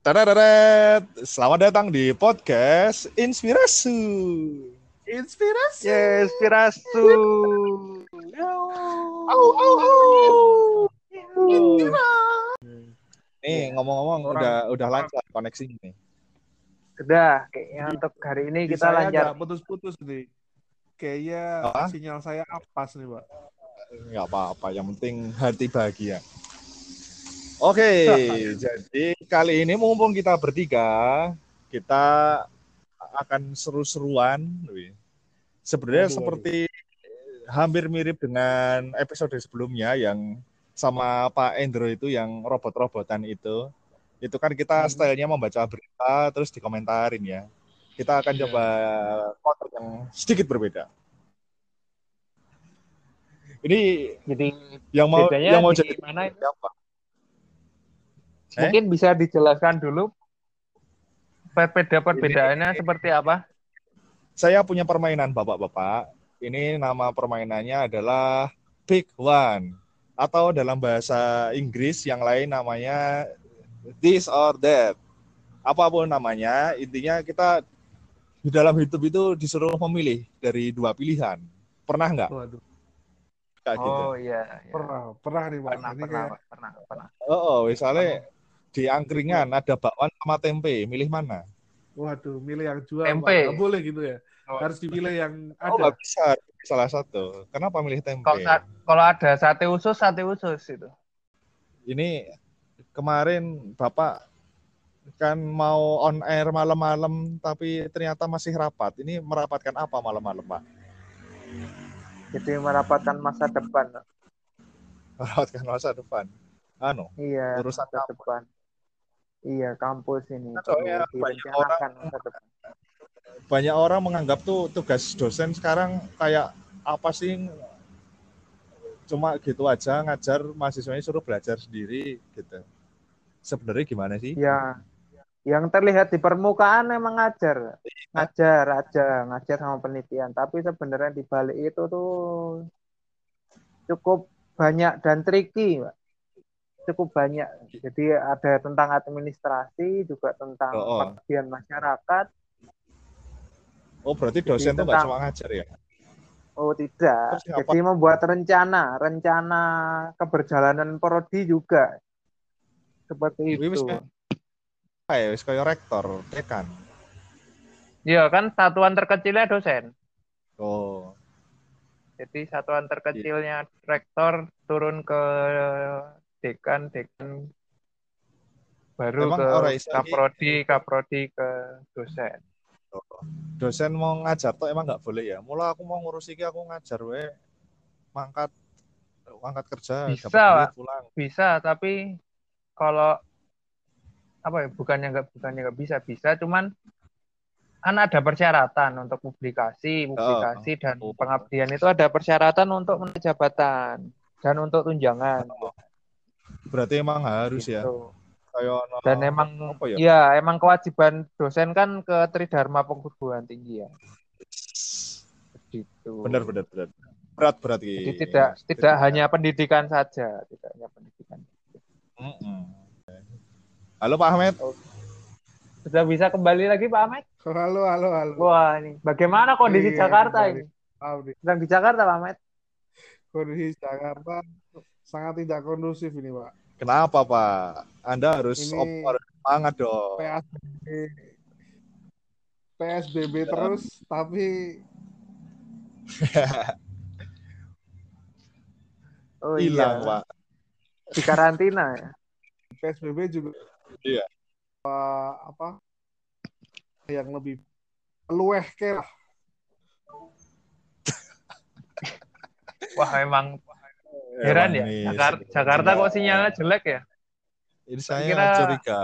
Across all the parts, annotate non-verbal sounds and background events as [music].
Tadadadat. Selamat datang di podcast Inspirasi. Inspirasi. Ya, inspirasi. Au, au, au. Nih ngomong-ngomong udah udah lancar koneksi nih. Udah, kayaknya untuk hari ini Di kita saya lancar. putus-putus nih. Kayaknya Apa? sinyal saya apes nih, Pak. Nggak apa-apa, yang penting hati bahagia. Oke, [laughs] jadi kali ini mumpung kita bertiga, kita akan seru-seruan. Sebenarnya Waduh, seperti hampir mirip dengan episode sebelumnya yang sama Pak Endro itu yang robot-robotan itu. Itu kan kita Hmm. stylenya membaca berita terus dikomentarin ya. Kita akan Iya. coba konten yang sedikit berbeda. Ini Jadi yang mau yang mau di jadi mana itu? siapa? Eh? mungkin bisa dijelaskan dulu perbeda perbedaannya seperti apa? Saya punya permainan bapak-bapak. Ini nama permainannya adalah Big One atau dalam bahasa Inggris yang lain namanya This or That. Apa pun namanya, intinya kita di dalam hidup itu disuruh memilih dari dua pilihan. Pernah nggak Waduh, kayak gitu? Oh iya, iya. pernah, pernah nih, Pak. pernah, Ini pernah, kayak pernah, pernah. Oh, oh, misalnya di angkringan ada bakwan sama tempe, milih mana? waduh, milih yang jual, Tempe. Nggak boleh gitu ya. Oh. Harus dipilih yang Oh, ada. nggak bisa salah satu. Kenapa milih tempe? Kalau sa- kalau ada sate usus, sate usus itu. ini kemarin Bapak kan mau on air malam-malam tapi ternyata masih rapat. Ini merapatkan apa malam-malam, Pak? Jadi merapatkan masa depan. Merapatkan masa depan. Anu, Iya, Urusan masa kampus. depan. Iya, kampus ini perlu soalnya banyak depan. banyak orang menganggap tuh tugas dosen sekarang kayak apa sih? Cuma gitu aja ngajar mahasiswanya suruh belajar sendiri gitu. Sebenarnya gimana sih? Ya, yang terlihat di permukaan emang ngajar, ngajar aja, ngajar sama penelitian. Tapi sebenarnya di balik itu tuh cukup banyak dan tricky, Pak. Cukup banyak. Jadi ada tentang administrasi, juga tentang Oh, oh. pengabdian masyarakat. Oh, berarti dosen tuh nggak tentang- cuma ngajar ya? Oh tidak. Jadi membuat rencana, rencana keberjalanan prodi juga. Seperti wis itu. kayak- Kayak wis kayak rektor, dekan. Iya kan satuan terkecilnya dosen. Oh, Jadi satuan terkecilnya rektor turun ke dekan, dekan baru Emang ke kaprodi, kaprodi ke dosen. dosen mau ngajar tuh emang nggak boleh ya. Mula aku mau ngurus iki aku ngajar we mangkat mangkat kerja Bisa, dapat pulang. Bisa, tapi kalau apa ya? Bukannya nggak bukannya nggak bisa, bisa, cuman kan ada persyaratan untuk publikasi, publikasi dan Oh. pengabdian itu ada persyaratan untuk jabatan dan untuk tunjangan. Berarti emang harus ya. gitu. Kayak ono- Dan emang apa ya? ya emang kewajiban dosen kan ke Tridharma perguruan tinggi ya. Gitu. Benar benar benar. Berat berat. Jadi tidak tidak hanya pendidikan saja, tidak hanya pendidikan. Halo Pak Ahmed. Sudah bisa kembali lagi Pak Ahmed? Halo, halo, halo. Wah ini bagaimana kondisi Iya, Jakarta kembali. ini? Sedang di Jakarta Pak Ahmed? kondisi Jakarta sangat tidak kondusif ini, Pak. Kenapa Pak? Anda harus Ini- op- harus semangat dong. PSBB PSBB terus tapi [laughs] Oh Hilang iya, Pak. di karantina ya. PSBB juga Iya. eh, apa yang lebih luweh ke lah. Wah emang heran ya. Jakar- Jakarta kok sinyalnya jelek ya? Ini saya Kira- curiga.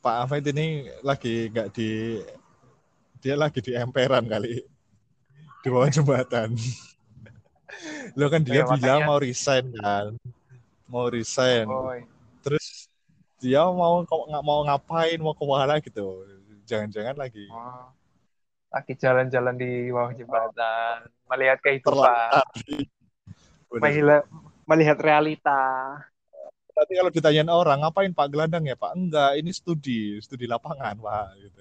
Pak Ahmed ini lagi nggak di dia lagi di emperan kali di bawah jembatan. [laughs] Lo kan dia Ya, bilang makanya- mau resign kan, mau resign. Oh, iya. Terus dia mau nggak mau ngapain, mau ke mana gitu. Jangan-jangan lagi Oh. Lagi jalan-jalan di bawah jembatan, melihat kehidupan, terlantar. Melihat, melihat realita. Nanti kalau ditanyain orang, ngapain Pak gelandang ya Pak? Enggak, ini studi, studi lapangan Pak. Gitu.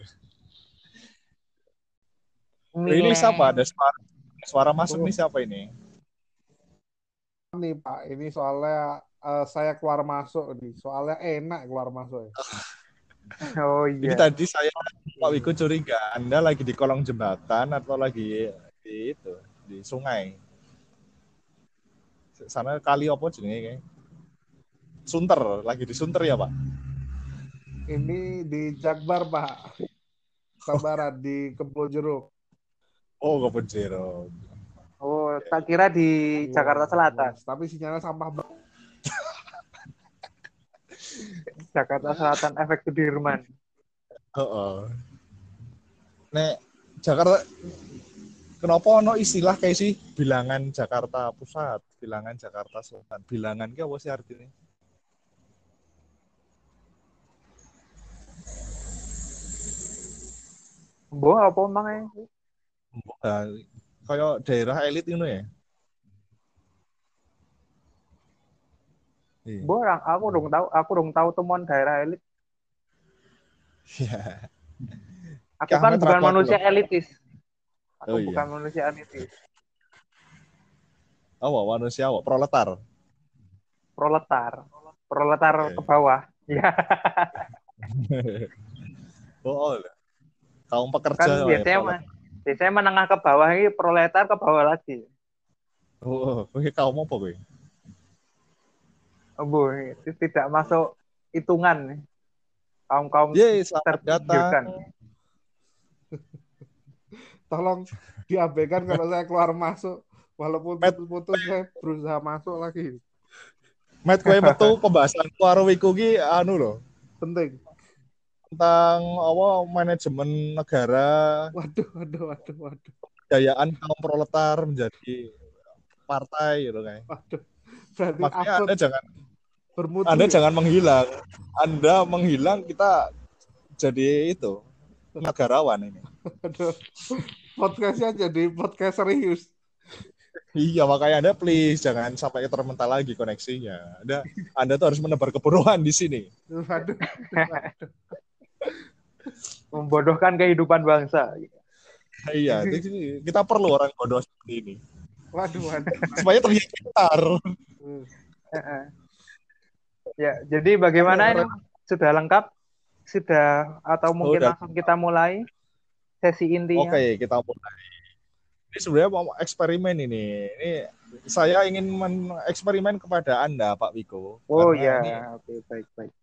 Ini siapa? Ada suara, suara masuk nih siapa ini? Nih Pak, ini soalnya eh, saya keluar masuk nih. Soalnya enak keluar masuk ya. [laughs] Oh Ini iya. tadi saya Pak Wiku curiga, Anda lagi di kolong jembatan atau lagi di itu, di sungai. Sana kali apa jenenge kayak? Sunter, lagi di Sunter ya, Pak? Ini di Jakbar Pak. Sabaran di Kebon Jeruk. Oh, Kebon Jeruk. Oh, tak kira di Jakarta Selatan. Tapi sinyalnya sampah banget. [laughs] Jakarta Selatan efek Sudirman. Heeh. Nek Jakarta kenapa ono istilah kayak sih bilangan Jakarta Pusat, bilangan Jakarta Selatan. Bilangan ki apa sih artinya? Mbok apa emangnya? Nah, kayak daerah elit itu ya. Iya. Mbok aku dong tahu, aku dong tahu temuan daerah elit. Iya. Aku kan Ahmed bukan Rakwat manusia loh. elitis. Aku Oh, iya. bukan manusia elitis. Apa manusia apa? Proletar. Proletar. Proletar Oke. ke bawah. Ya, [laughs] oh, oh. Kaum pekerja. kan ya, biasanya mah biasanya menengah ke bawah ini proletar ke bawah lagi. Oh, kowe kaum apa kowe? Oh, Bu, itu tidak masuk hitungan. Kaum-kaum Yeay, selamat terpinggirkan. datang. Tolong diabaikan kalau saya keluar masuk. Walaupun putus-putus saya berusaha masuk lagi. Met kowe metu [laughs] pembahasan karo wiku ki anu loh, Penting. tentang apa manajemen negara, Waduh, waduh, waduh, waduh. kejayaan kaum proletar menjadi partai gitu kayak. Waduh. Berarti Makanya Anda jangan bermutu. Anda ya? jangan menghilang. Anda menghilang kita jadi itu negarawan ini. Waduh. Podcastnya jadi podcast serius. Iya, makanya Anda please jangan sampai termental lagi koneksinya. Anda Anda tuh harus menebar kebodohan di sini. Waduh. Membodohkan kehidupan bangsa. Iya, jadi kita perlu orang bodoh seperti ini Waduh, waduh. supaya terlihat pintar. Hmm. Ya, jadi bagaimana ini? Sudah lengkap? Sudah atau mungkin Udah. langsung kita mulai sesi intinya? Oke, kita mulai. Ini sebenarnya mau eksperimen ini. Ini saya ingin mengeksperimen kepada Anda, Pak Wiko. Oh Karena ini ya, oke baik baik.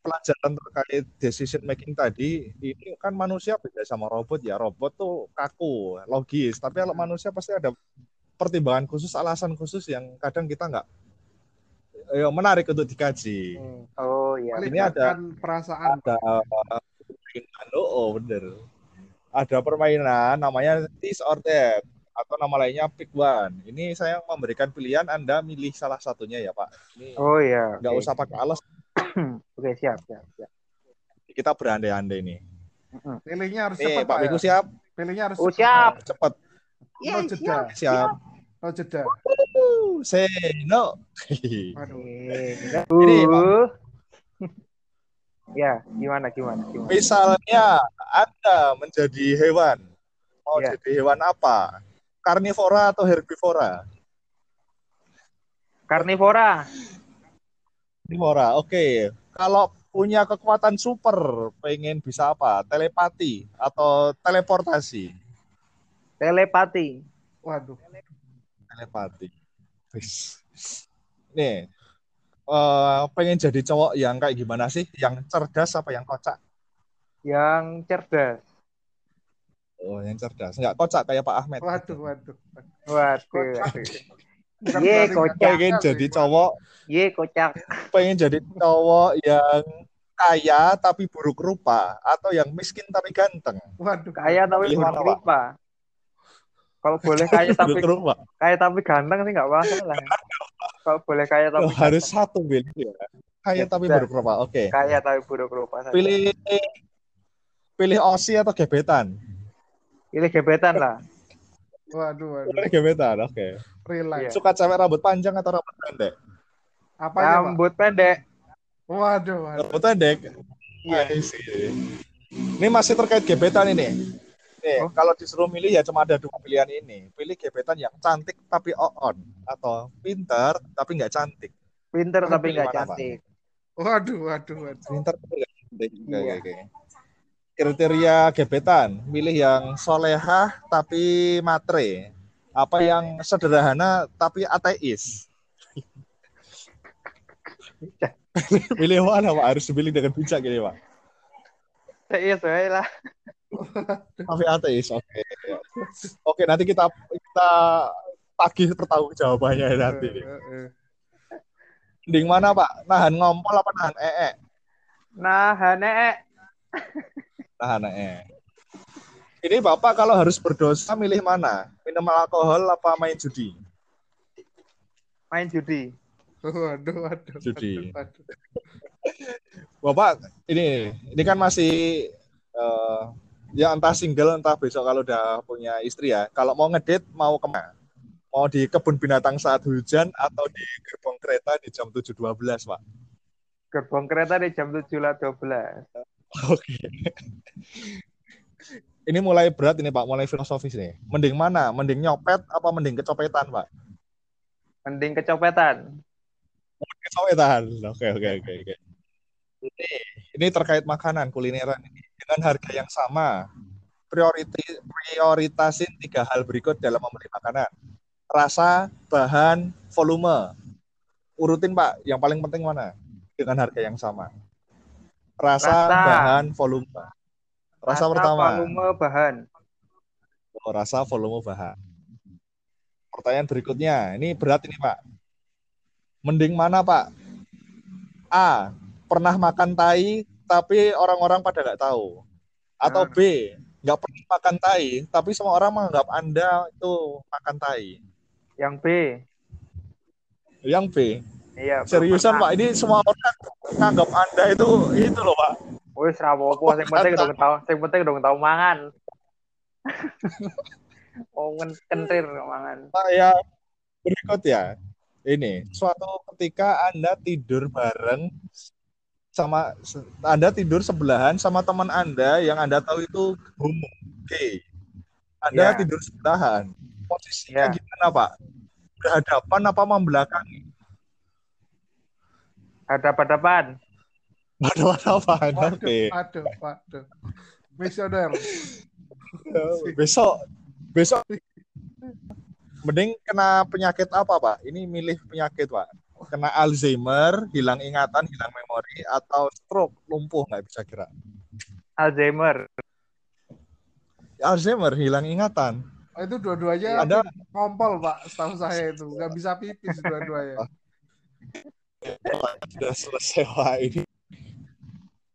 pelajaran terkait decision making tadi, ini kan manusia beda sama robot ya. Robot tuh kaku, logis. Tapi kalau manusia pasti ada pertimbangan khusus, alasan khusus yang kadang kita nggak ya, menarik untuk dikaji. Hmm. Oh ya. Ini ada- Melibatkan perasaan. ada oh, oh bener ada permainan namanya this or that atau nama lainnya pick one ini saya memberikan pilihan anda milih salah satunya ya pak ini Oh ya. nggak oke. usah pakai alas [clears throat] Oke siap siap siap. kita berandai-andai nih Pilihnya harus nih cepat, pak Pak. Ya. siap Pilihnya harus Oh, cepat, siap. Pak. cepet No jeda. siap No jeda. say no Waduh. Oke. Ini, Uh. Ya, gimana gimana gimana? misalnya anda menjadi hewan mau Ya. jadi hewan apa karnivora atau herbivora Karnivora. Karnivora, oke. Kalau punya kekuatan super, pengen bisa apa? Telepati atau teleportasi? Telepati. Waduh. Telepati. Nih, eh, pengen jadi cowok yang kayak gimana sih? Yang cerdas apa yang kocak? Yang cerdas. Oh, yang cerdas. Nggak kocak kayak Pak Ahmed. Waduh, waduh. Waduh. Waduh. Ye, berarti kocak. Pengen jadi cowok, Ye kocak. pengen jadi cowok yang kaya tapi buruk rupa atau yang miskin tapi ganteng. Waduh. Kaya tapi Pilih buruk Pak? rupa. Kalau boleh kaya [laughs] tapi Buruk rupa. kaya tapi ganteng sih nggak masalah. [laughs] Kalau boleh kaya tapi Oh, harus satu pilih ya. Kaya tapi buruk rupa. Oke. kaya tapi buruk rupa. saja. pilih pilih osi atau gebetan Pilih gebetan lah. Waduh, waduh. pilih gebetan oke Relax. Iya. suka cewek rambut panjang atau rambut pendek Pak? Rambut pendek. Waduh, waduh. Rambut pendek. Iya. See. Ini masih terkait gebetan ini. Nih, Oh. kalau disuruh milih ya cuma ada dua pilihan ini. Pilih gebetan yang cantik tapi on atau pintar tapi nggak cantik. Pinter Kamu tapi nggak cantik. Waduh, waduh, waduh. Pintar tapi nggak cantik. Oke, Iya. oke, oke. Kriteria gebetan, milih yang solehah tapi matre. Apa yang sederhana tapi ateis. [laughs] pilih mana Pak? Harus pilih dengan bijak ini Pak. Iya, lah. Tapi ateis, oke. Oke, nanti kita kita tagih pertanggung jawabannya ya nanti. Eh, eh, eh. Mending mana Pak? Nahan ngompol apa nahan ee? Nah, Hane, Nahan ee. Ini Bapak kalau harus berdosa milih mana? Minum alkohol apa main judi? main judi. Waduh, waduh. Judi. waduh. Bapak ini ini kan masih eh, ya entah single entah besok kalau udah punya istri ya. Kalau mau ngedit mau ke mana? Mau di kebun binatang saat hujan atau di gerbong kereta di jam 7.12, Pak? Gerbong kereta di jam 7 lah 12. Oke. Ini mulai berat ini Pak, mulai filosofis nih. Mending mana? Mending nyopet apa mending kecopetan, Pak? Mending kecopetan. Kecopetan. Oke, oke, oke, oke. Ini ini terkait makanan kulineran ini. Dengan harga yang sama, prioriti, prioritasin tiga hal berikut dalam membeli makanan. Rasa, bahan, volume. Urutin, Pak. Yang paling penting mana? Dengan harga yang sama. Rasa, Rasa. bahan, volume. Rasa, pertama. volume, bahan. Oh, rasa volume bahan. Pertanyaan berikutnya, ini berat ini Pak. Mending mana Pak? A. Pernah makan tai tapi orang-orang pada nggak tahu. Atau Hmm. B. Nggak pernah makan tai tapi semua orang menganggap Anda itu makan tai. Yang B. Yang B. Iya. Seriusan. Pak, ini semua orang menganggap Anda itu itu loh Pak. Wis ra apa-apa, sing penting dong tau, sing penting dong tau mangan. [laughs] oh, kentir mangan. Pak ya berikut ya. Ini suatu ketika Anda tidur bareng sama Anda tidur sebelahan sama teman Anda yang Anda tahu itu homo. Oke. Anda Ya. tidur sebelahan. Posisinya Ya. gimana, Pak? Berhadapan apa membelakangi? Hadap-hadapan. Waduh, apa? Waduh, Oke. waduh, waduh. Misioner. [laughs] Besok besok mending kena penyakit apa, Pak? Ini milih penyakit, Pak. Kena Alzheimer, hilang ingatan, hilang memori, atau stroke, lumpuh nggak bisa kira. Alzheimer. Alzheimer, hilang ingatan. Oh, itu dua-duanya Ada ngompol, Pak. Setahu saya itu. Nggak bisa pipis dua-duanya. [laughs] sudah selesai Pak ini.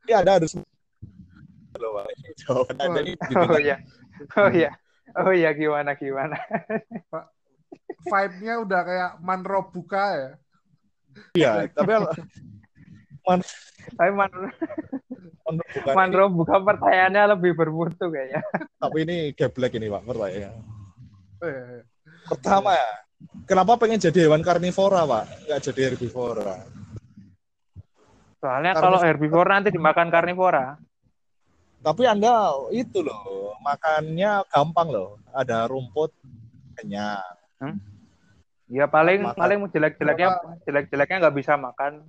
Ini ada harus Loh, Pak. Anda ini Oh iya. Oh iya. Oh iya gimana gimana. Vibe-nya udah kayak manro buka ya. Iya, tapi Tapi man, menurut bukan ini, Manro buka pertanyaannya lebih bermutu kayaknya. tapi ini geblek ini Pak pertanyaannya. Oh, iya, iya. Pertama, kenapa pengen jadi hewan karnivora Pak? Nggak jadi herbivora. Soalnya Karena- kalau herbivora nanti dimakan karnivora. Tapi Anda itu loh, makannya gampang loh. Ada rumput kenyang. Ya paling Makan. paling jelek-jeleknya jelek-jeleknya nggak bisa makan.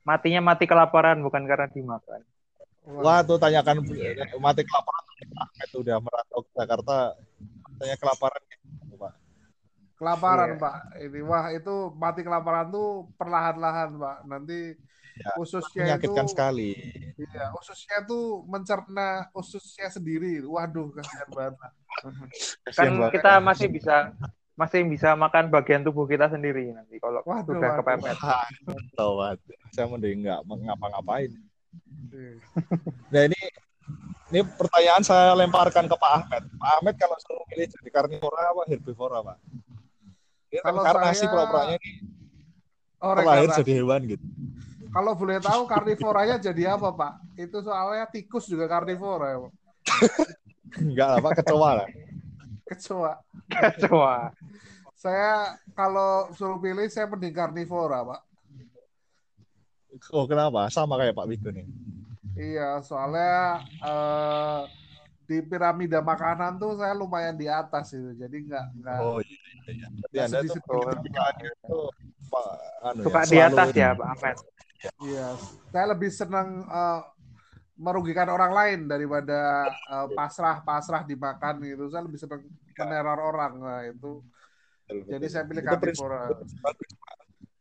Matinya mati kelaparan bukan karena dimakan. Wah, tuh tanyakan mati kelaparan Ahmed udah merantau ke Jakarta tanya kelaparan gitu, Pak. Kelaparan, Iya. Pak. Ini wah itu mati kelaparan tuh perlahan-lahan, Pak. Nanti Ya, ususnya itu Menyakitkan sekali. iya, ususnya tuh mencerna ususnya sendiri. Waduh, kasihan banget. [laughs] Kan kita masih bisa masih bisa makan bagian tubuh kita sendiri nanti kalau Waduh, sudah waduh. kepepet. [laughs] Pak. Saya mending nggak ngapa-ngapain. Iya. Nah ini ini pertanyaan saya lemparkan ke Pak Ahmed. Pak Ahmed kalau suruh milih jadi karnivora apa herbivora, Pak? Ini Kalau reinkarnasi saya- pura-puranya ini Oh, terlahir jadi hewan gitu. Kalau boleh tahu karnivoranya jadi apa, Pak? Itu soalnya tikus juga karnivora, ya, Pak. [laughs] Enggak lah, Pak, kecoa lah. Kecoa. Coba. Saya kalau suruh pilih saya mending karnivora, Pak. Oh kenapa? Sama kayak Pak Wigo nih. Iya, soalnya eh, di piramida makanan tuh saya lumayan di atas itu. Jadi nggak nggak Oh iya. iya. Nggak Anda tuh itu Pak, anu Suka ya, di atas ya, Pak Ahmed. Iya, saya lebih senang eh, merugikan orang lain daripada eh, pasrah-pasrah dimakan gitu. Saya lebih senang meneror orang. Nah, itu. Betul, Jadi betul. saya pilih Itu karnivora.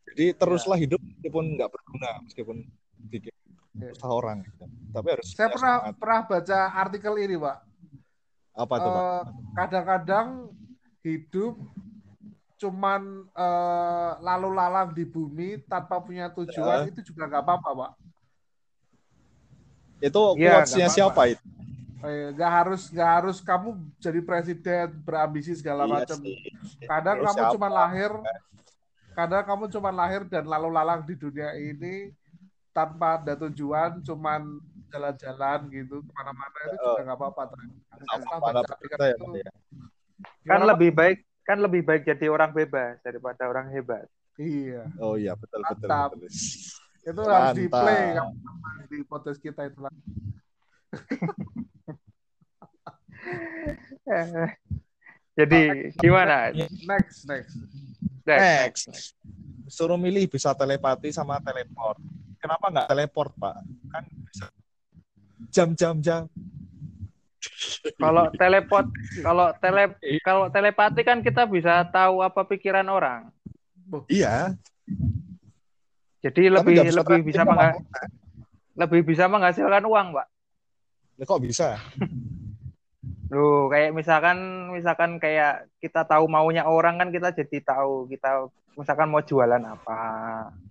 Jadi teruslah hidup meskipun nggak berguna, meskipun bikin Iya. usaha orang. gitu. Tapi harus Saya pernah semangat. pernah baca artikel ini, Pak. apa tuh Pak? Eh, kadang-kadang hidup cuman eh, lalu lalang di bumi tanpa punya tujuan Ya. itu juga nggak apa-apa, Pak. Itu quotes-nya nggak siapa itu? Eh, nggak harus nggak harus kamu jadi presiden berambisi segala Iya macam. Kadang Terus kamu cuma lahir, kadang kamu cuma lahir dan lalu lalang di dunia ini tanpa ada tujuan, cuman jalan-jalan gitu ke mana-mana itu juga nggak apa-apa. Ya, ya. Kan Pak? lebih baik kan lebih baik jadi orang bebas daripada orang hebat. Iya, Oh iya betul betul betul. Itu harus di Mantap. play kamu di podcast kita itu lah. Eh, [laughs] Jadi gimana? Next, next. Next. Next. Suruh milih bisa telepati sama teleport. Kenapa nggak teleport Pak? Kan bisa jam-jam jam. Kalau teleport, [laughs] kalau tele, kalau telepati kan kita bisa tahu apa pikiran orang. Iya. Jadi Tapi lebih lebih bisa mengha- sama lebih bisa menghasilkan uang, Pak. Lah, Kok bisa? [laughs] Loh, kayak misalkan misalkan kayak kita tahu maunya orang kan kita jadi tahu kita misalkan mau jualan apa.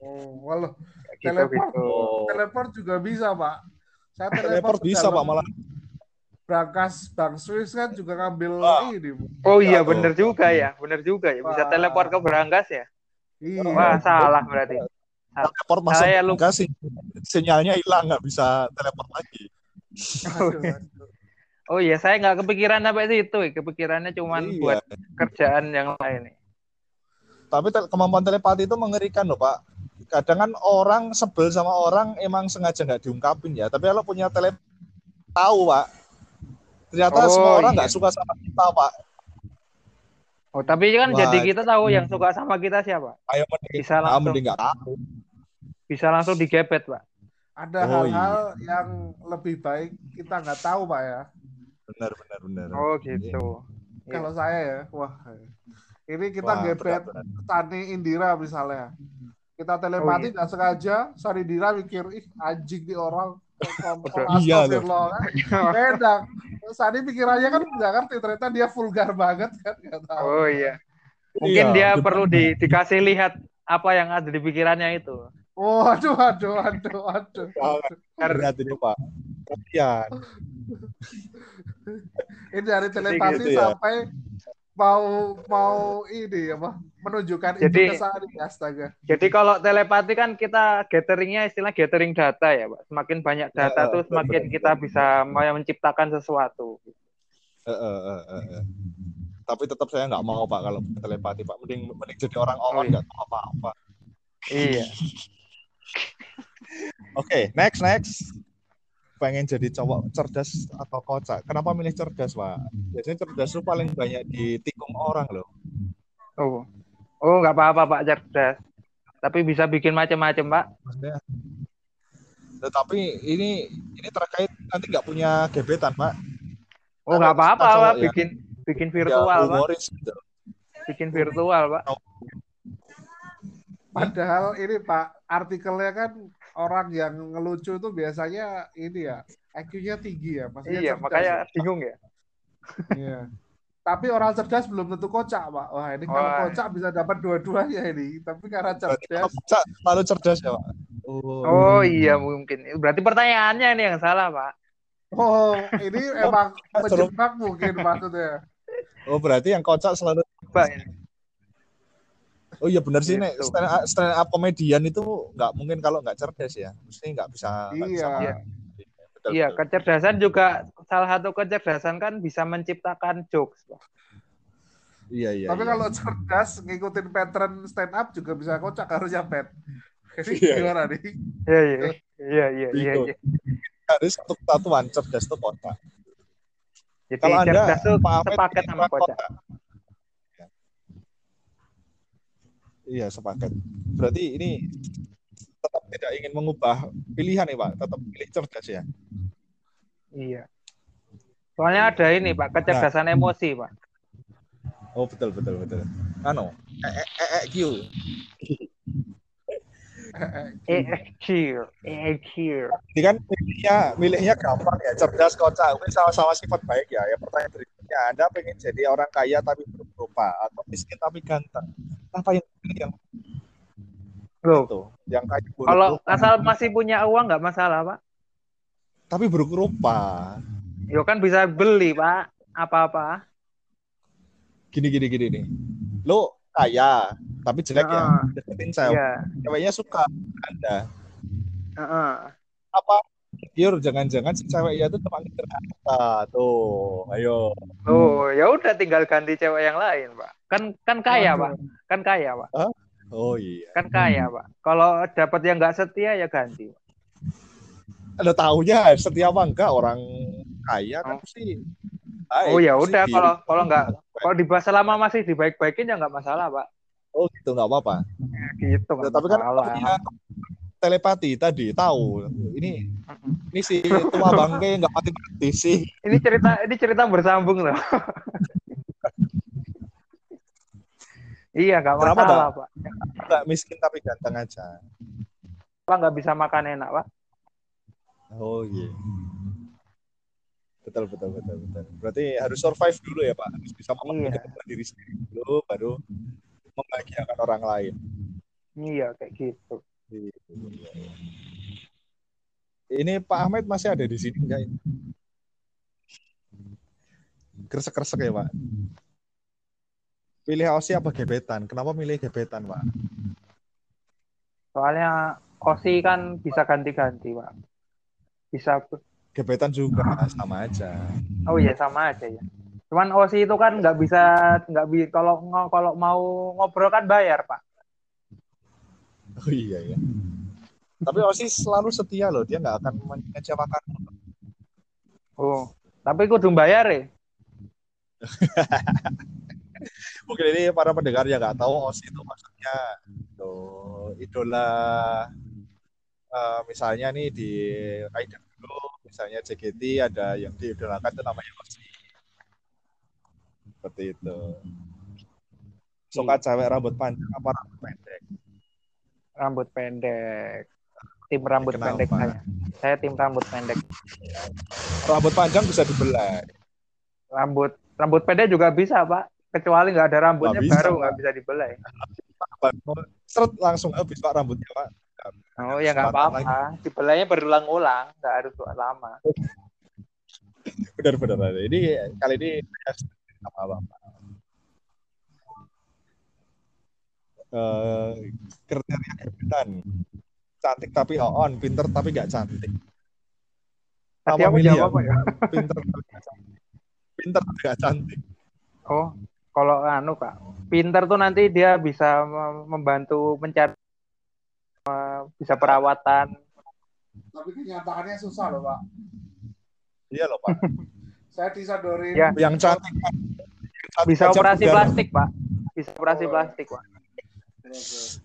Oh, walau gitu Teleport. gitu. Oh, teleport juga bisa, Pak. Saya teleport, teleport bisa dalam Pak malah. Brankas Bang Swiss kan juga ngambil Wah. ini. Bu. Oh iya, Tuh. bener juga ya, bener juga ya. Bisa teleport ke Berangkas ya. Iya. Wah, salah berarti. Teleport masuk Saya lu- enggak sih sinyalnya hilang nggak bisa teleport lagi. Oh iya, saya nggak kepikiran sampai situ. Kepikirannya cuman Iya. buat kerjaan yang lain. Tapi tel- kemampuan telepati itu mengerikan loh Pak. Kadang kan orang sebel sama orang emang sengaja nggak diungkapin ya. Tapi kalau punya tele tahu Pak. Ternyata Oh, semua orang iya. nggak suka sama kita Pak. Oh, tapi kan Wah, jadi kita tahu yang suka sama kita siapa. Ayo mending, Bisa langsung mending nggak tahu. Bisa langsung digebet, Pak. Ada Oh, hal-hal yang lebih baik kita nggak tahu, Pak ya. Benar benar benar. Oh, gitu. Iya. Kalau saya ya, wah. Ini kita Wah, gebet. Sani Indira misalnya. Kita Oh, telepati iya. nggak sengaja, Sani Indira mikir, ih anjing di orang. Betul. Iya, loh. Kan. Beda. Sani pikirannya kan nggak ngerti, ternyata dia vulgar banget kan, nggak tahu. Oh iya. Mungkin Iya, dia benar. perlu di, dikasih lihat apa yang ada di pikirannya itu. Oh, aduh, aduh, aduh, aduh. Berat ini Pak. Kasihan. Ini dari telepati gitu ya. sampai mau mau ini apa menunjukkan Jadi- itu ke astaga. Jadi kalau telepati kan kita gatheringnya istilah gathering data ya, Pak. Semakin banyak data Ya, tuh semakin betul, kita bisa mau menciptakan sesuatu. Eh, eh, eh, eh, eh. Tapi tetap saya nggak mau Pak kalau telepati Pak. Mending mending jadi orang Oh, orang iya. nggak tahu apa-apa. Iya. Oke, next next. Pengen jadi cowok cerdas atau kocak. Kenapa milih cerdas, Pak? Biasanya cerdas itu paling banyak ditikung orang loh. Oh. Oh, nggak apa-apa, Pak cerdas. Tapi bisa bikin macam-macam, Pak. Maksudnya tetapi ini ini terkait nanti nggak punya gebetan, Pak. Oh, nggak apa-apa, Pak. ya. Bikin bikin Ya, virtual, Pak. humoris gitu. Bikin virtual, Pak. Padahal ini Pak artikelnya kan orang yang ngelucu itu biasanya ini ya IQ-nya tinggi ya, maksudnya Iya, cerdas makanya ya. bingung ya. Iya. Tapi orang cerdas belum tentu kocak, Pak. Wah, ini kalau Wah. kocak bisa dapat dua-duanya ini. Tapi karena cerdas, kocak selalu cerdas ya, Pak. Oh, Oh iya mungkin. Berarti pertanyaannya ini yang salah, Pak. oh, ini [laughs] emang menjebak mungkin maksudnya. oh berarti yang kocak selalu Pak. Oh iya benar sih nek Gitu. stand up, stand up komedian itu nggak mungkin kalau nggak cerdas ya. Mesti nggak bisa. nggak bisa Iya. Betul, Iya, betul. kecerdasan juga salah satu kecerdasan kan bisa menciptakan jokes. Iya iya. Tapi iya. kalau cerdas ngikutin pattern stand up juga bisa kocak harusnya Pet. Jadi Iya. gimana nih? Iya iya iya iya iya. Bingung. iya. Harus satu kesatuan cerdas itu kota. Jadi Kalau Anda cerdas tuh Pak Ahmed sepaket sama kota. kocak. Iya, sepaket. Berarti ini tetap tidak ingin mengubah pilihan nih, Pak. Tetap pilih cerdas ya. Iya. Soalnya ada ini Pak, kecerdasan emosi Pak. Oh, betul betul betul. Ano, E, EQ. EQ, EQ. Ini kan milihnya milihnya gampang ya, cerdas kocak. Ini sama-sama sifat baik ya. Ya pertanyaan berikutnya, Anda pengen jadi orang kaya tapi buruk rupa atau miskin tapi ganteng? Apa yang yang Loh, itu? Yang kaya buruk kalau rupa, asal masih punya uang nggak masalah Pak. tapi buruk rupa. Yo kan bisa beli Pak, apa-apa. Gini gini gini nih. Lo kaya tapi jelek ya. Heeh. Deketin cewek. Iya. Ceweknya suka Anda. Heeh. Apa? Pure jangan-jangan si ceweknya itu ngejar harta. Tuh, ayo. Oh, ya udah tinggal ganti cewek yang lain, Pak. Kan kan kaya. Pak. Kan kaya, Pak. Oh iya. Kan kaya, Pak. Kalau dapat yang nggak setia ya ganti. Ada taunya setia apa enggak orang kaya kan sih. baik, Oh ya udah di- kalau kalau nggak kalau dibahas selama masih dibaik-baikin ya nggak masalah, Pak. Oh gitu nggak apa-apa. Ya, gitu nggak Tapi kan telepati tadi tahu ini ini si tua bangke nggak mati-mati sih. Ini cerita ini cerita bersambung loh. [laughs] iya nggak Kenapa, masalah, Pak. Nggak miskin tapi ganteng aja. Pak nggak bisa makan enak, Pak. Oh iya. Betul betul betul betul. Berarti harus survive dulu ya Pak. Harus bisa memperbaiki Iya. diri sendiri dulu, baru membahagiakan orang lain. Iya kayak gitu. Iya, iya, iya. Ini Pak Ahmed masih ada di sini enggak? ini? Kresek-kresek ya Pak. Pilih OSI apa gebetan? Kenapa milih gebetan Pak? Soalnya Osi kan bisa ganti-ganti, Pak. Bisa Gebetan juga sama aja. Oh iya sama aja ya. Cuman OSI itu kan nggak bisa nggak bi kalau kalau mau ngobrol kan bayar pak. Oh iya ya. Tapi OSI selalu setia loh. Dia nggak akan mengecewakan. Oh tapi kudu bayar ya. [laughs] Mungkin ini para pendengar yang nggak tahu OSI itu maksudnya tuh, idola eh, misalnya nih di Kaiden dulu misalnya JKT ada yang diidolakan itu namanya OSI. Seperti itu. Suka cewek rambut panjang apa rambut pendek? Rambut pendek. Tim rambut Kenapa? pendek saya. Saya tim rambut pendek. Rambut panjang bisa dibelai. Rambut rambut pendek juga bisa pak. Kecuali nggak ada rambutnya Nggak bisa, baru nggak bisa dibelai. Seret langsung habis Pak rambutnya Pak. Oh ya nggak apa-apa. Dibelainya berulang-ulang. Nggak harus lama. [laughs] Benar-benar. Ini kali ini apa apa. Eh, kriteria gebetan cantik tapi on, pinter tapi nggak cantik. Tadi Apa aku milih jawab apa ya? Pinter tapi nggak cantik. Pinter tapi nggak cantik. Oh kalau anu pak. Pinter tuh nanti dia bisa mem- membantu mencari bisa perawatan. Tapi kenyataannya susah loh, Pak. Iya loh Pak. [laughs] Saya disodorin Ya. Yang cantik Bisa operasi plastik pak. Bisa operasi Oh. plastik pak.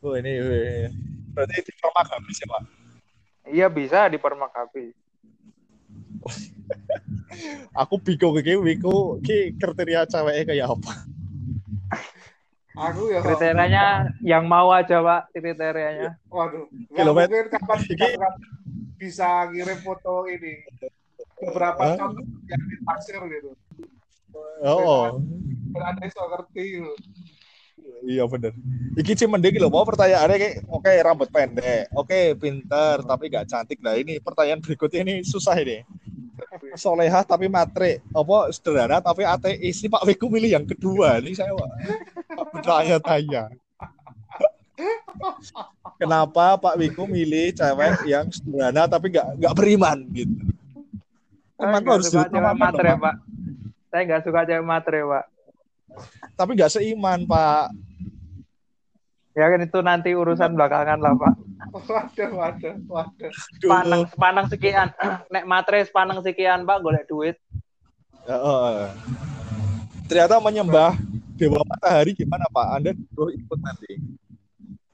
Oh ini berarti di permak habis ya Pak. Iya bisa di permak habis. [laughs] Aku bingung iki wiku ki kriteria ceweknya kayak apa. Aku ya. Kriterianya yang mau aja pak kriterianya. waduh. Kilometer. kapan bisa ngirim foto ini. Beberapa Hah? contoh yang ditaksir gitu. Oh, Berada so ngerti gitu. Iya bener. Iki sih mending loh mau pertanyaannya kayak oke rambut pendek, oke pinter tapi gak cantik. Nah ini pertanyaan berikutnya ini susah ini. Solehah tapi matre, apa sederhana tapi ateis. Ini Pak Wiku milih yang kedua. Ini saya bertanya-tanya. Kenapa Pak Wiku milih cewek yang sederhana tapi gak gak beriman gitu? Nggak harus suka cewek matre Pak. pak. Saya nggak suka cewek matre pak. Tapi nggak seiman pak Ya kan itu nanti urusan belakangan lah Pak. Waduh, waduh, waduh. Duh. Panang, panang sekian. [clears throat] Nek matre panang sekian Pak golek duit. Ya, oh. Ternyata menyembah dewa matahari gimana Pak? Anda perlu ikut nanti.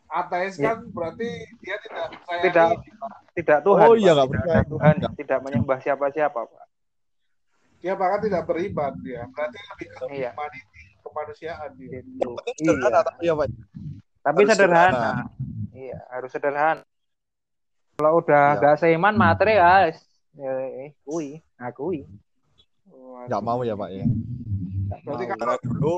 Ateis Ya. kan berarti dia tidak percaya Tidak. ini, Pak. Tidak Tuhan. Oh, Pak. iya, nggak tidak percaya. Tuhan, tidak menyembah siapa-siapa Pak. Dia bahkan tidak beriman dia. Berarti lebih ke Iya. Kemanusiaan. Gitu. Penting sederhana Iya. tapi ya Pak. Tapi Harus sederhana. sederhana. Iya, harus sederhana. Kalau udah Iya. nggak seiman matre ya, ya eh, kui, akui. Waduh. Nggak mau ya Pak ya. Berarti kan- Karena dulu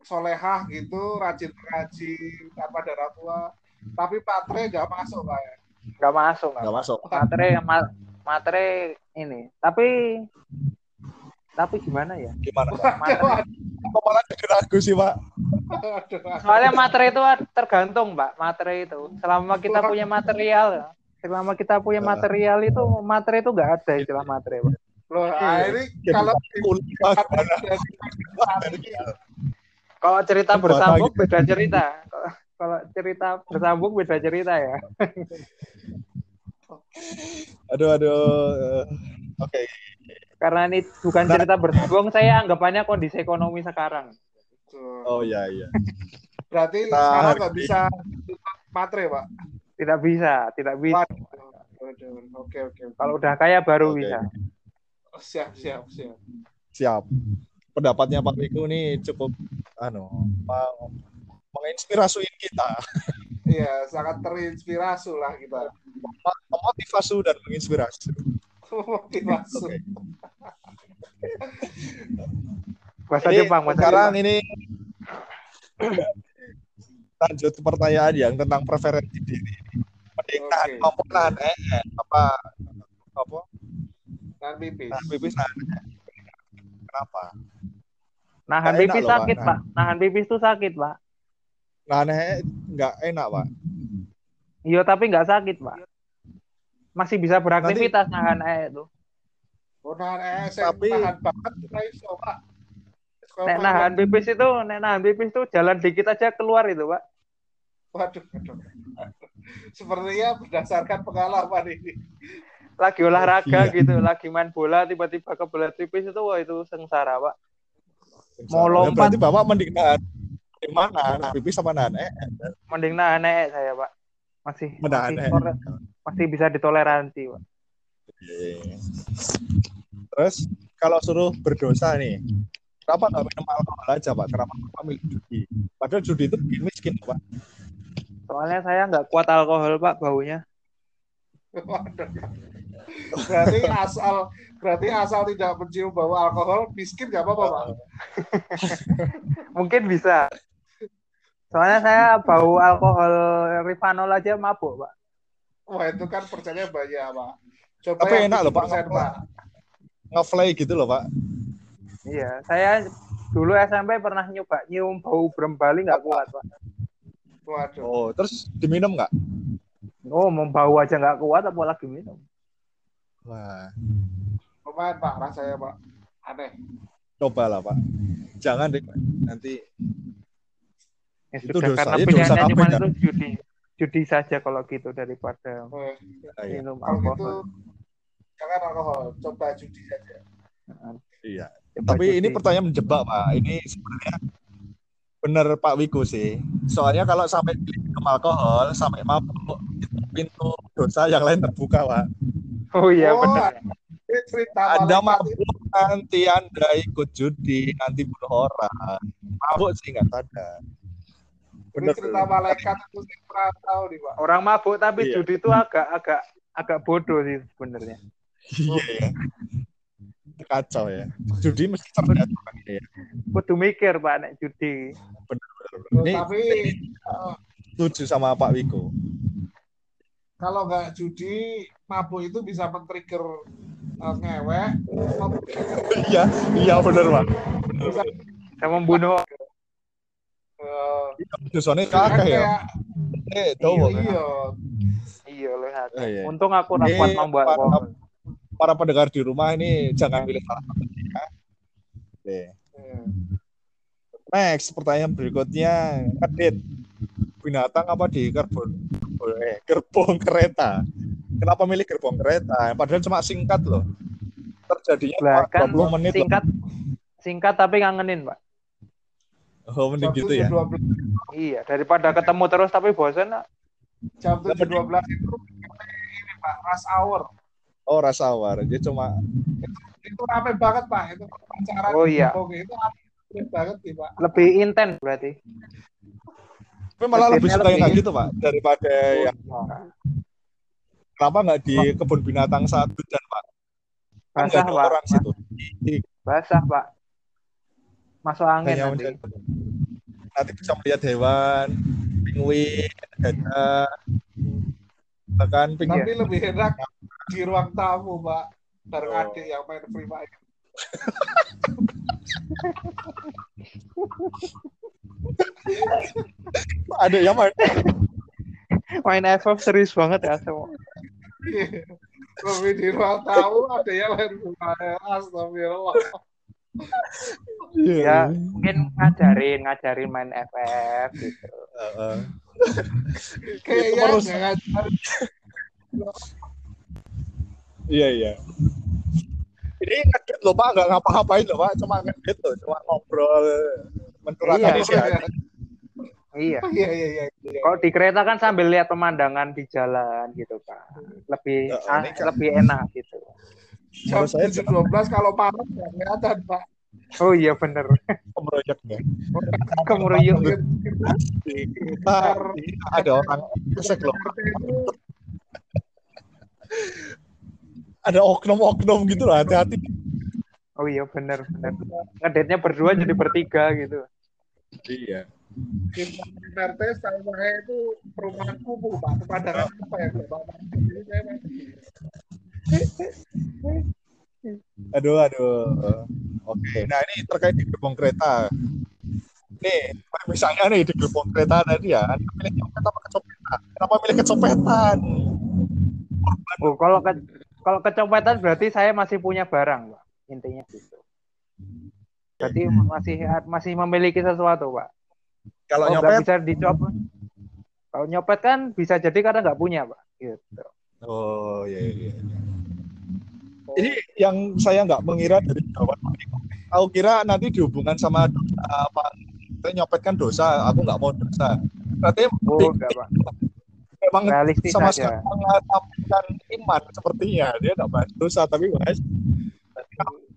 solehah gitu, rajin mengaji tanpa darah tua. Tapi patre nggak masuk Pak ya. nggak masuk, nggak nggak masuk. matre ma- matre ini. Tapi tapi gimana ya? Gimana? Kok malah jadi ragu sih Pak? Soalnya matre itu tergantung, Mbak. Matre itu. Selama kita punya material, selama kita punya material itu matre itu nggak ada istilah matre, Pak. Loh, ah, ini Jadi kalau Pak gimana? Kalau cerita bersambung beda cerita. Kalau- cerita bersambung beda cerita ya. Aduh aduh. Eh, Oke. Karena ini bukan cerita bersambung, saya anggapannya kondisi ekonomi sekarang. Oh iya iya. Berarti Kita sekarang nggak bisa matre, Pak. Tidak bisa, tidak bisa. Oke, oke. Kalau udah kaya baru Oke. bisa. siap, siap, siap. Siap. Pendapatnya Pak Wiku ini cukup anu meng- menginspirasi kita, Iya, sangat terinspirasi lah kita. memotivasi dan menginspirasi. Motivasi. Bahasa Ini Jepang, bahasa sekarang Jepang. ini lanjut pertanyaan yang tentang preferensi diri. Mending Oke. nahan kompor, nahan ee, apa apa Dan pipis. nahan pipis nahan. Kenapa? Nahan enak loh, Pak. sakit, Pak. Nahan pipis tuh sakit, Pak. Nahan ee nggak enak pak. Iya, tapi nggak sakit, Pak. Masih bisa beraktivitas nahan eh itu. Oh, nahan saya Tapi- nahan banget kita iso, Pak. Nek nahan pipis itu, nek nahan pipis itu jalan dikit aja keluar itu, Pak. Waduh, waduh. Sepertinya berdasarkan pengalaman ini. Lagi olahraga Iya. gitu, lagi main bola tiba-tiba kebelet pipis itu wah itu sengsara, Pak. Mau Ya, lompat. Berarti bapak mending nahan di mana? Nahan pipis sama nahan ee. Mending nahan eh saya, Pak. Masih Menahan masih, masih bisa ditoleransi, Pak. Oke. Terus kalau suruh berdosa nih, kenapa nggak minum alkohol aja pak? Kenapa bapak milih judi? Padahal judi itu bikin miskin pak. Soalnya saya nggak kuat alkohol, Pak, baunya. Waduh. Berarti asal berarti asal tidak mencium bau alkohol, miskin nggak apa-apa, Pak. [laughs] Mungkin bisa. Soalnya saya bau alkohol Rivanol aja mabuk, Pak. Wah, itu kan percaya banyak, Pak. Coba Tapi enak loh, Pak. 7%, Pak. Ngefly gitu loh pak. Iya, saya dulu SMP pernah nyoba nyium bau brem Bali nggak kuat, Pak. Waduh. Oh, terus diminum nggak? Oh, mau bau aja nggak kuat, apalagi minum. Wah, Lumayan, Pak, rasanya, Pak. Aneh. coba lah pak. Jangan deh Pak. nanti. Ya Itu sudah, dosa. karena Ya, dosa apa itu judi. Saja kalau gitu daripada Ah, iya. minum Kalau gitu, alkohol. jangan alkohol. Coba judi saja. Iya. Coba Tapi ini judi. pertanyaan menjebak pak. Ini sebenarnya bener Pak Wiku sih. Soalnya kalau sampai minum alkohol sampai mabuk itu pintu dosa yang lain terbuka pak. Oh iya Oh, benar. Ini cerita Anda itu. mabuk nanti Anda ikut judi nanti bunuh orang. Mabuk sih nggak sadar. Ini Bener. cerita malaikat itu saya pernah tahu nih, Pak. Orang mabuk tapi Iya. judi itu agak agak agak bodoh sih sebenarnya. Iya ya. Kacau ya. Judi mesti cerdas ini ya. Kudu mikir Pak nek judi. Ini Tapi setuju sama Pak Wiku. kalau nggak judi, mabuk itu bisa men-trigger eh, ngewek, Iya, iya bener Pak. bisa Saya membunuh eh, Dosanya kan kakak ya. kayak Eh, tahu iya, iya. iya loh ya. Oh, iya. Untung aku Ini kuat membuat para-. Para pendengar di rumah ini jangan pilih salah satu ya. Oke. Iya. Next, pertanyaan berikutnya, Kadit. Binatang apa di gerbong eh, gerbong kereta? Kenapa milih gerbong kereta? Padahal cuma singkat loh. Terjadinya Lah, kan 20 menit. loh. singkat singkat tapi ngangenin, Pak. Oh, mending Jam gitu ya. 7.12 Iya, daripada ketemu terus tapi bosan. Nak. jam 7.12 itu ini Pak, rush hour. Oh, rasa war. Dia cuma Itu rame banget Pak, itu acara Oh, iya. Oke, itu rame banget sih Pak. Lebih intens berarti. tapi malah lebih Lebih- suka yang kayak gitu, Pak, daripada yang kenapa nggak di kebun binatang satu dan Pak? Kan Basah, ada Pak. orang situ. Basah, Pak. Masuk angin Hanya nanti. menjadi- nanti bisa melihat hewan, penguin, gajah, bahkan penguin. Tapi lebih enak di ruang tamu Pak. Bareng Oh. adik yang main free fire. [laughs] Ada yang main. Main FF serius banget ya semua. Lebih di ruang tamu ada yang main free fire. Astagfirullah. Iya. Ya, mungkin ngajarin, ngajarin main FF gitu. Heeh. Kayaknya terus. nggak ngajar. Iya iya. Ini ngedit loh Pak, nggak ngapa-ngapain loh Pak, cuma ngedit loh, cuma ngobrol, mencurahkan Iya. isi hati. Iya. Iya, iya, iya. iya. Kalau di kereta kan sambil lihat pemandangan di jalan gitu kan. Lebih Ya, ah, kan- lebih enak gitu. Jam Menurut saya 7.12 kalau panas nggak kelihatan Pak. Oh iya bener. Kemeroyoknya. Kemuruyuk. Kita, kita ada orang kesek loh. Ada oknum-oknum gitu loh, hati-hati. Oh iya bener bener. Ngedetnya berdua jadi bertiga gitu. Iya. RT saya itu perumahan kumuh Pak. Pemandangan apa ya? Pak? Jadi saya Aduh, aduh. Oke, nah ini terkait di gerbong kereta. Nih, misalnya nih di gerbong kereta tadi ya, Anda milih nyopet apa kecopetan? Kenapa milih kecopetan? Oh kalau ke, kalau kecopetan berarti saya masih punya barang, Pak. Intinya gitu. Berarti masih masih memiliki sesuatu, Pak. Kalau Oh, nyopet, bisa dicopet. Kalau nyopet kan bisa jadi karena nggak punya, Pak. Gitu. oh iya iya. iya. Ini yang saya nggak mengira dari jawaban. Aku kira nanti dihubungkan sama dosa apa? Saya nyopet kan dosa, aku nggak mau dosa. Berarti Oh, di- enggak, Pak. memang Realistis sama sekali mengatakan iman sepertinya dia nggak bahas dosa tapi bahas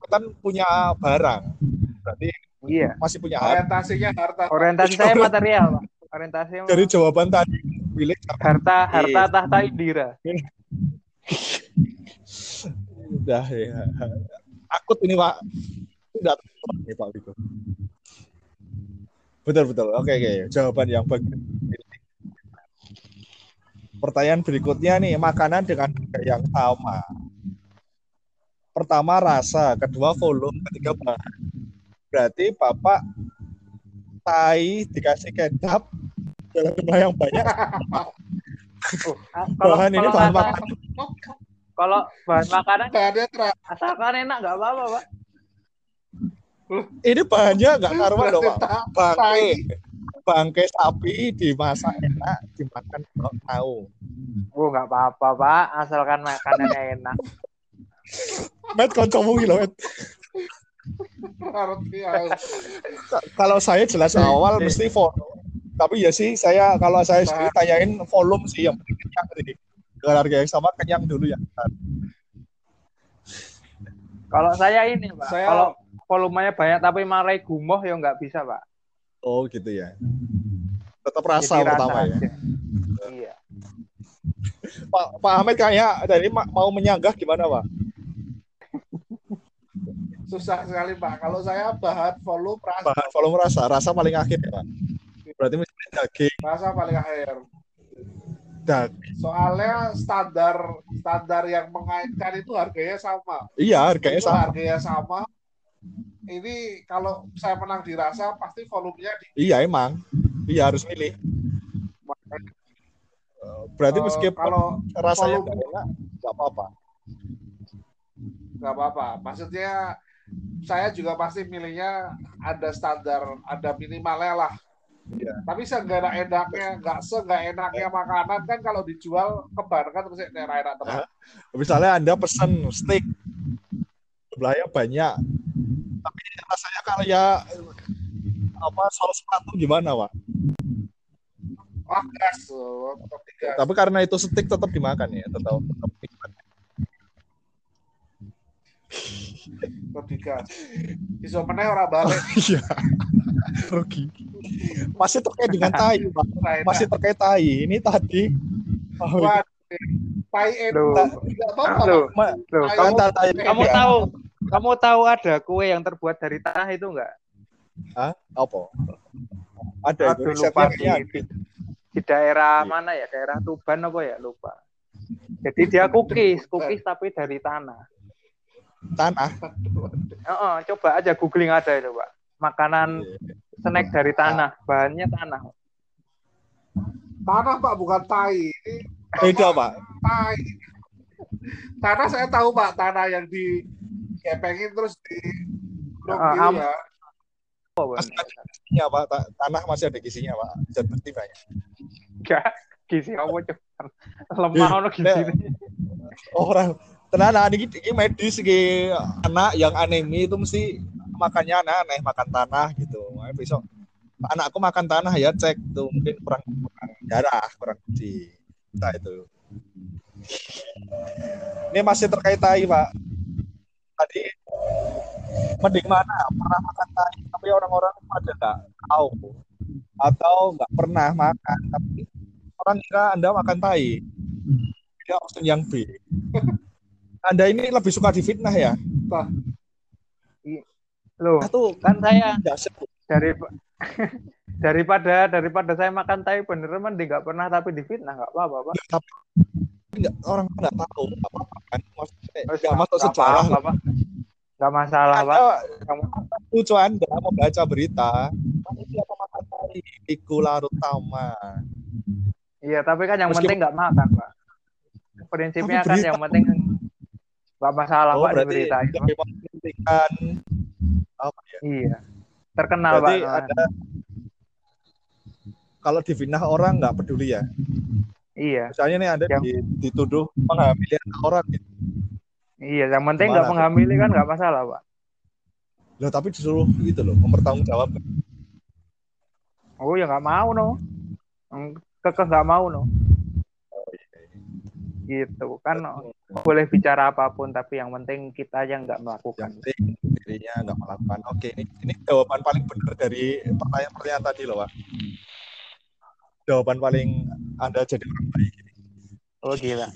kan punya barang berarti Iya. masih punya harta orientasinya harta. Orientasi saya material, Pak. Orientasi dari jawaban tadi pilih harta harta Iya. tahta Indira. [laughs] udah ya. Akut ini pak. Tidak nih pak Wiko betul betul. Oke oke. Jawaban yang bagus. Pertanyaan berikutnya nih makanan dengan yang sama. Pertama rasa. Kedua volume. Ketiga bahan. Berarti bapak tai dikasih kecap dalam jumlah yang banyak. Ah, Kalau [laughs] bahan ini bahan makanan Kalau bahan makanan Bahannya asalkan enak nggak apa-apa, Pak. ini bahannya nggak karuan loh pak. Bangke. bangke sapi dimasak enak dimakan kok tahu Oh, nggak apa-apa, Pak. Asalkan makanannya enak. met kancamu lho met. Kalau saya jelas awal mesti foto tapi ya sih saya kalau saya sendiri tanyain volume sih yang penting dengan harga yang sama kenyang dulu ya Kalau saya ini, Pak. Saya- Kalau volumenya banyak tapi marai gumoh ya nggak bisa, Pak. oh gitu ya tetap rasa Jadi pertama ya aja. Iya. Pak Pak Ahmed kayaknya dari ma- mau menyanggah gimana Pak Susah sekali Pak. Kalau saya bahan volume rasa, bahan volume rasa rasa paling akhir ya Pak berarti misalnya daging rasa paling akhir. Daging Soalnya standar standar yang mengaitkan itu harganya sama. iya harganya Itu sama harganya sama. Ini kalau saya menang di rasa pasti volumenya di iya emang iya harus milih berarti Eh, meskipun kalau rasanya volume- enak nggak apa-apa nggak apa-apa. Maksudnya saya juga pasti milihnya ada standar, ada minimalnya lah. Iya. Tapi seenggak-enaknya, nggak seenggak-enaknya makanan kan kalau dijual kebanyakan terus enak-enak teman. Misalnya Anda pesen steak, jumlahnya banyak, tapi rasanya kayak apa saus sepatu gimana, Pak? Wah, gas. oh. Tapi karena itu steak tetap dimakan ya, tetap tetap digas. Iso meneh ora balik. Iya. Rugi. Masih terkait dengan [laughs] tai, Pak. ora enak. Masih terkait tai. Ini tadi oh, Wah, pai. Tidak apa-apa. Kamu tai kamu ya. tahu kamu tahu ada kue yang terbuat dari tanah itu enggak? Hah? Apa? Ada itu Aduh, lupa di, di, di daerah Iya. mana ya? Daerah Tuban apa ya? Lupa. Jadi dia cookies, cookies tapi dari tanah. Tanah. Heeh, coba aja googling ada itu, Pak. Makanan snack dari tanah, bahannya tanah. Tanah Pak bukan tai. Ini Beda, Pak. tai. Tanah saya tahu Pak, tanah yang di kepengin terus di am- ya. Oh, Masih ada Pak. Ta- Tanah masih ada gizinya, Pak. Zat besi banyak. enggak gizi apa. Lemah ono gizi. Orang tenanan ini, ini medis iki anak yang anemi itu mesti makannya aneh-aneh, makan tanah gitu. Besok anakku makan tanah ya cek tuh mungkin kurang, kurang darah, kurang gizi. Entah itu. Ini masih terkait tai, Pak. Tadi mending mana pernah makan tai tapi orang-orang pada nggak tahu atau nggak pernah makan tapi orang kira anda makan tai dia option yang B [laughs] anda ini lebih suka difitnah ya? Loh, nah, tuh kan saya. Sebut dari [laughs] daripada daripada saya makan tai beneran mending nggak pernah tapi difitnah nggak apa-apa, Pak. tapi nggak orang nggak tahu nggak apa-apa kan? Maksudnya nggak masuk sejarah apa-apa, Pak. Nggak masalah, Pak. lucu anda membaca berita manusia pemakan tai? Iku larut tama Iya, tapi kan yang Meskipun- penting nggak makan, Pak. Prinsipnya Tapi kan berita- yang penting nggak masalah, oh Pak, berita mementingkan apa ya Iya. Terkenal, berarti Pak. ada kalau difitnah orang nggak peduli ya Iya. misalnya nih anda Yang- di- dituduh menghamili anak orang gitu. Iya, yang penting nggak menghamili kan nggak masalah, Pak. loh tapi disuruh gitu loh mempertanggungjawabkan Oh ya nggak mau no. Kekeh nggak mau no. Gitu kan no. boleh bicara apa pun tapi yang penting kita yang nggak yang melakukan. penting dirinya nggak melakukan oke ini ini jawaban paling benar dari pertanyaan-pertanyaan tadi loh pak jawaban paling anda jadi orang baik ini Oh gila.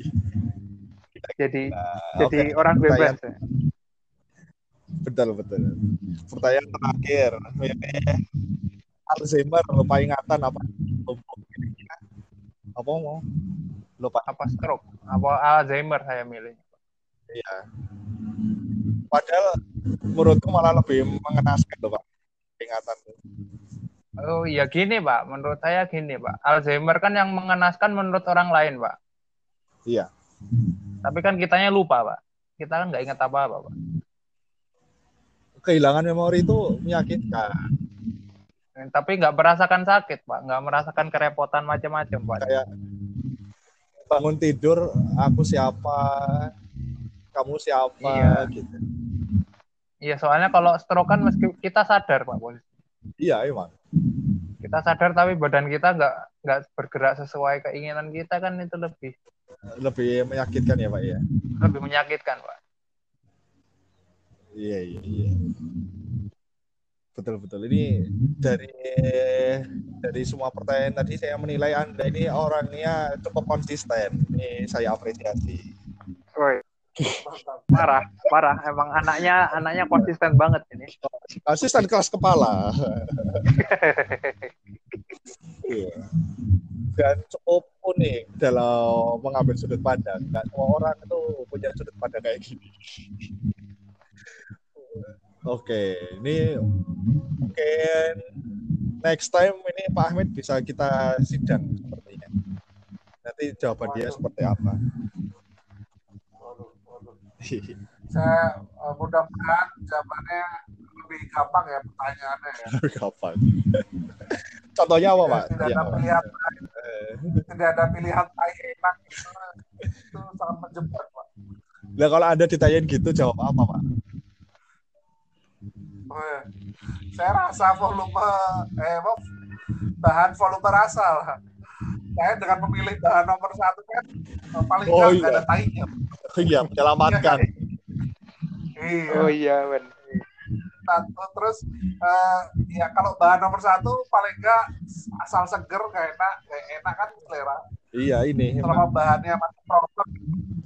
Jadi Nah, jadi oke. orang bebas. Pertanyaan- ya? betul betul pertanyaan terakhir Alzheimer lupa ingatan apa apa mau lupa Apa stroke? Apa Alzheimer saya milih. Iya. Padahal menurutku malah lebih mengenaskan loh Pak. Ingatan. Oh iya gini Pak, menurut saya gini Pak. Alzheimer kan yang mengenaskan menurut orang lain Pak. Iya. Tapi kan kitanya lupa Pak. Kita kan nggak ingat apa-apa Pak. Kehilangan memori itu menyakitkan. Tapi nggak merasakan sakit Pak, nggak merasakan kerepotan macam-macam Pak. Kayak bangun tidur, aku siapa, kamu siapa, Iya. gitu. Iya soalnya kalau stroke kan meski kita sadar Pak Polisi. Iya emang. kita sadar tapi badan kita nggak nggak bergerak sesuai keinginan kita kan itu lebih Lebih menyakitkan ya Pak ya. lebih menyakitkan pak Iya iya iya. Betul betul. Ini dari dari semua pertanyaan tadi saya menilai Anda ini orangnya cukup konsisten. Ini saya apresiasi. Woi, parah parah emang anaknya anaknya konsisten banget ini Asisten kelas kepala. Iya. Dan cukup unik dalam mengambil sudut pandang. Nggak semua orang itu punya sudut pandang kayak gini. Oke, ini mungkin next time ini Pak Ahmed bisa kita sidang sepertinya. Nanti jawaban dia seperti apa. saya uh, mudah-mudahan jawabannya lebih gampang ya pertanyaannya ya. [laughs] Lebih gampang. Contohnya apa, Pak? Tidak Ya, ada Pak. pilihan Eh, tidak ada pilihan gitu. itu sangat menjebak pak. Lah kalau Anda ditanyain gitu jawab apa, Pak? Saya rasa volume eh apa, bahan volume rasa lah. Saya dengan memilih bahan nomor satu kan paling Oh, iya. ada tainya. Iya, menyelamatkan. Iya. Oh iya, Ben. Satu terus eh, ya kalau bahan nomor satu paling nggak asal seger nggak enak nggak enak kan selera. Iya, ini. Selama bahannya masih proper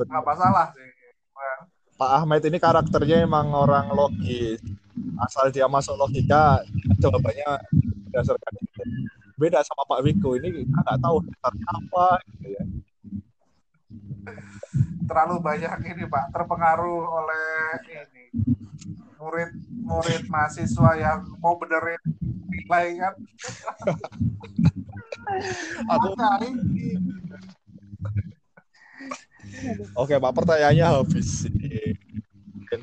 nggak masalah sih. Nah, Pak Ahmed ini karakternya emang orang logis. Asal dia masuk logika, jawabannya berdasarkan itu. Beda sama Pak Wiko ini kita nggak tahu dasarnya apa gitu ya. terlalu banyak ini pak terpengaruh oleh ini murid murid mahasiswa yang mau benerin nilai kan [laughs] Aku Oke Pak, pertanyaannya habis.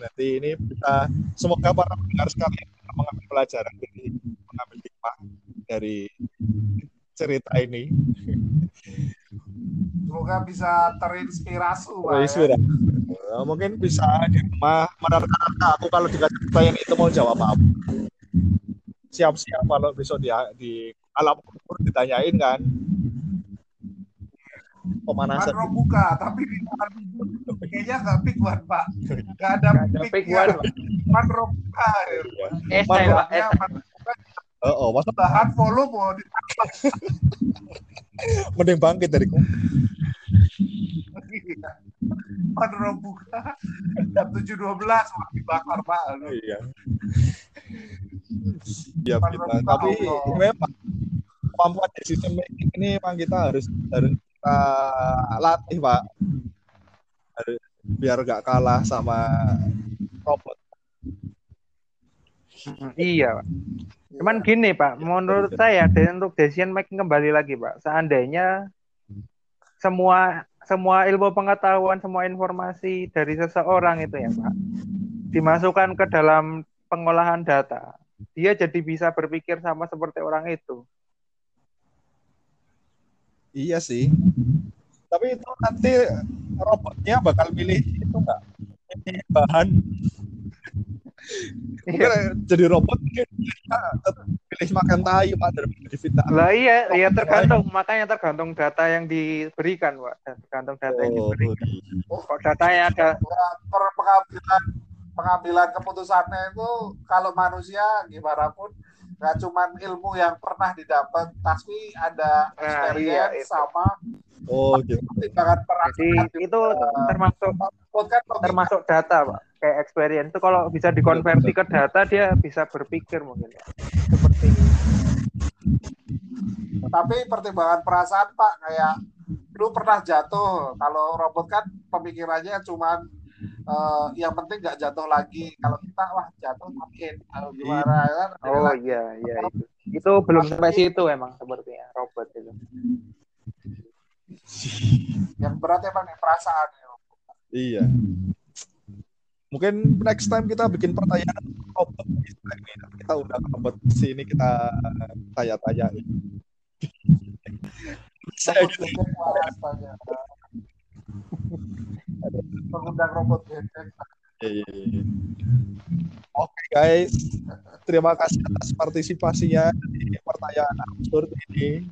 Nanti ini bisa semoga para pendengar sekalian mengambil pelajaran dari mengambil hikmah dari cerita ini. semoga bisa terinspirasi ya. Inspirasi. Eh, Mungkin bisa di rumah menerka aku kalau dikasih pertanyaan itu mau jawab apa. Siap-siap kalau besok dia di alam kubur ditanyain kan. Pemanasan. Kan buka tapi kayaknya nggak pick one pak nggak ada pick one, Pak. man buka Iya. Pak. Robuka Oh, oh, masa bahan volume mau di [laughs] mending bangkit dari kubur. man buka jam tujuh dua belas dibakar pak Iya. Iya, kita. Tapi memang kemampuan decision making ini memang kita harus harus kita latih, Pak. Biar gak kalah sama robot. Iya, Pak. Cuman gini, Pak, menurut saya dan untuk decision making kembali lagi, Pak. Seandainya semua semua ilmu pengetahuan, semua informasi dari seseorang itu ya, Pak, dimasukkan ke dalam pengolahan data, dia jadi bisa berpikir sama seperti orang itu. Iya sih. Tapi itu nanti robotnya bakal milih itu enggak? Ini bahan [laughs] Iya. Jadi robot pilih makan tahu Pak daripada di vitamin. Lah iya, ya tergantung, makanya tergantung data yang diberikan, Pak. Tergantung data yang Oh, diberikan. iya. Kok datanya ada per pengambilan pengambilan keputusannya itu kalau manusia gimana pun nggak cuma ilmu yang pernah didapat tapi ada Nah, experience iya, itu. sama Oh gitu. pertimbangan perasaan jadi itu termasuk kan termasuk data, Pak. Kayak experience itu kalau bisa dikonversi ke data dia bisa berpikir mungkin ya. Seperti tapi pertimbangan perasaan pak kayak lu pernah jatuh kalau robot kan pemikirannya cuman eh, yang penting nggak jatuh lagi kalau kita wah jatuh makin kalau gimana ya kan Oh lagi. iya, iya itu. Itu belum sampai situ emang sepertinya robot itu. [laughs] yang berat emang yang perasaan ya. Iya. Mungkin next time kita bikin pertanyaan robot. Kita udah robot sini kita tanya-tanya. Saya gitu. Mengundang robot bebek Iya, iya, iya. Oke guys, terima kasih atas partisipasinya di pertanyaan absurd ini.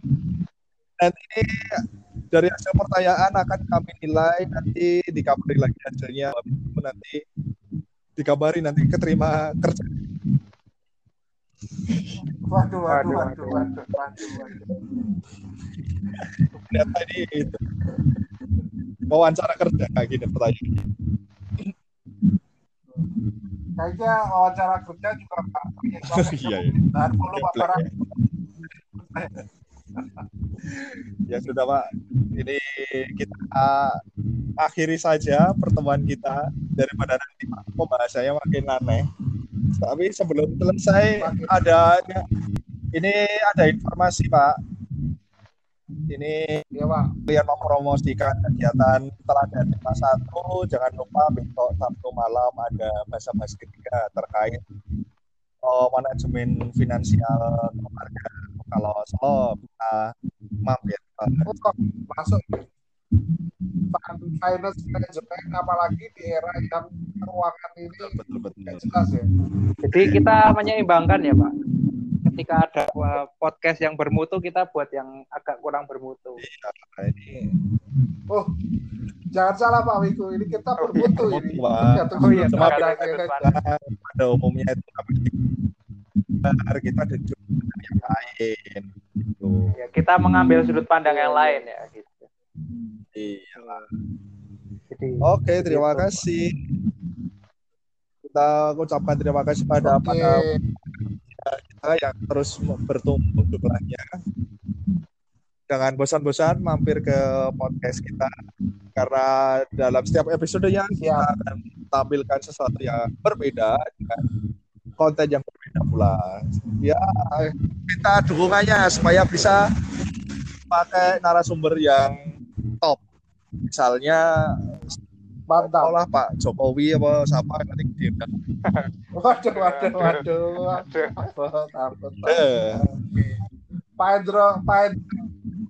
Nanti dari hasil pertanyaan akan kami nilai nanti dikabari lagi hasilnya nanti dikabari nanti keterima kerja. waduh waduh Waduh, waduh waduh. waduh ini itu. Wawancara kerja kayak gini pertanyaan. kayaknya wawancara kerja juga banyak banget [laughs] Iya, iya. dan perlu paparan Ya sudah Pak, ini kita akhiri saja pertemuan kita daripada nanti pembahasannya makin aneh. Tapi sebelum selesai ada ini ada informasi Pak. Ini ya Pak. kalian mempromosikan kegiatan setelah dari kelas satu, jangan lupa besok Sabtu malam ada bahasa-bahasa ketiga terkait oh, manajemen finansial keluarga. Kalau selo bisa mampir. Oh, masuk finance management apalagi di era yang keuangan ini Betul betul. nggak jelas ya. Jadi kita menyeimbangkan ya Pak. Ketika ada podcast yang bermutu, kita buat yang agak kurang bermutu. Nah, ini Oh, jangan salah Pak Wiku, ini kita Oh, bermutu iya, ini. Jatuh Oh, iya, sudut Pak. pandang, Ada ya kan? pandang. pada umumnya itu kita pandang yang lain. Gitu. Ya, kita mengambil sudut pandang yang lain ya gitu. Iya. Jadi Oke, terima Gitu. kasih. Kita ucapkan terima kasih pada Oke, pada kita yang terus bertumbuh jumlahnya. Jangan bosan-bosan mampir ke podcast kita karena dalam setiap episodenya kita akan tampilkan sesuatu yang berbeda dengan konten yang berbeda pula. Ya, minta dukungannya supaya bisa pakai narasumber yang top. Misalnya mantap. olah Pak Jokowi apa siapa yang nanti [laughs] diundang. Waduh, waduh, waduh. Takut, takut, takut. Eh, Pak Pak Hendro,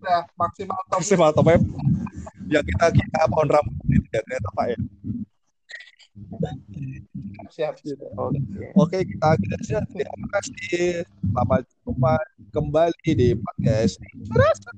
udah maksimal top. maksimal top web yang kita kita pohon rambut ini ya ternyata Pak ya. Siap. oke. Oke kita akhiri saja. Terima kasih. Selamat jumpa kembali di podcast Inspirasi.